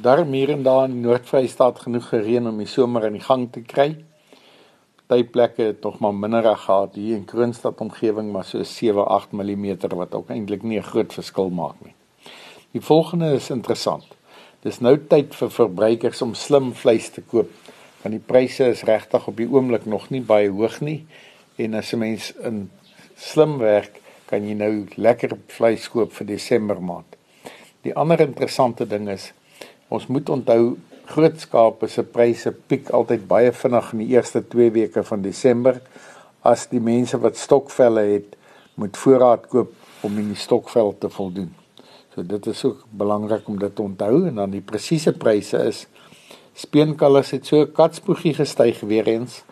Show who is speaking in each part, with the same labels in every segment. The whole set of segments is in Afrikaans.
Speaker 1: Daarom hier en daar in die Noord-Vrystaat genoeg gereën om die somer aan die gang te kry. Party plekke het nog maar minder gehad hier in Kroonstad omgewing, maar so 7-8 mm wat ook eintlik nie 'n groot verskil maak nie. Die volgende is interessant. Dis nou tyd vir verbruikers om slim vleis te koop want die pryse is regtig op die oomblik nog nie baie hoog nie en as 'n mens in slim werk, kan jy nou lekker vleis koop vir Desember maand. Die ander interessante ding is ons moet onthou groot skape se pryse piek altyd baie vinnig in die eerste 2 weke van Desember. As die mense wat stokvelle het moet voorraad koop om in die stokvel te voldoen. So dit is ook belangrik om dit te onthou en dan die presiese pryse is speenkalvers het so katspoegie gestyg weer eens.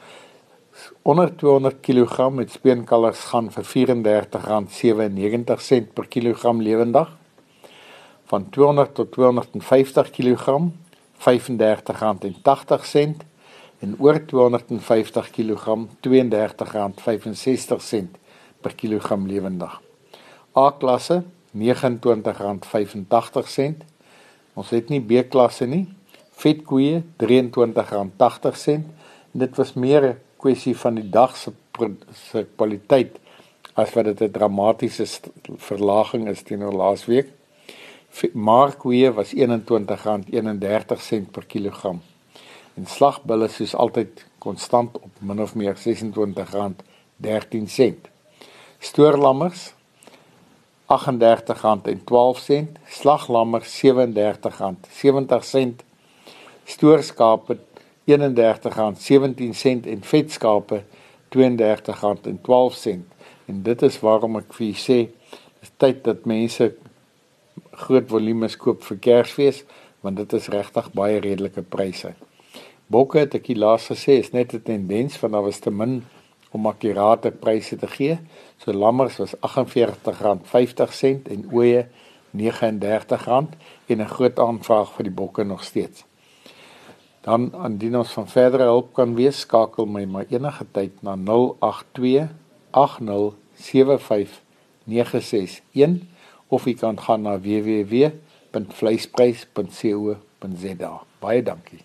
Speaker 1: Onder 200 kg met speenkalvers gaan vir R34.97 per kilogram lewendig van 200 tot 250 kg R35.80 en oor 250 kg R32.65 per kilogram lewendig. A-klasse R29.85. Ons het nie B-klasse nie. Vetkoeie R23.80 en dit was meer 'n kwessie van die dag se se kwaliteit as wat dit 'n dramatiese verlaging is teenoor laasweek. Markkoeie was R21.31 per kilogram. En slagbulle soos altyd konstant op min of meer R26.13. Stoorlammers R38.12, slaglammers R37.70, stoorskape R31.17 en vetskape R32.12. En dit is waarom ek vir julle sê, dis tyd dat mense groot volumes koop vir Kersfees want dit is regtig baie redelike pryse. Bokke het ek laas gesê is net 'n tendens van daar was te min om akkurate pryse te gee. So lammers was R48.50 en ooe R39 en 'n groot aanvraag vir die bokke nog steeds. Dan indien ons van verdere hulp kan wees, skakel my maar enige tyd na 082 8075 961 of jy kan gaan na www.vleisprys.co.za. Baie dankie.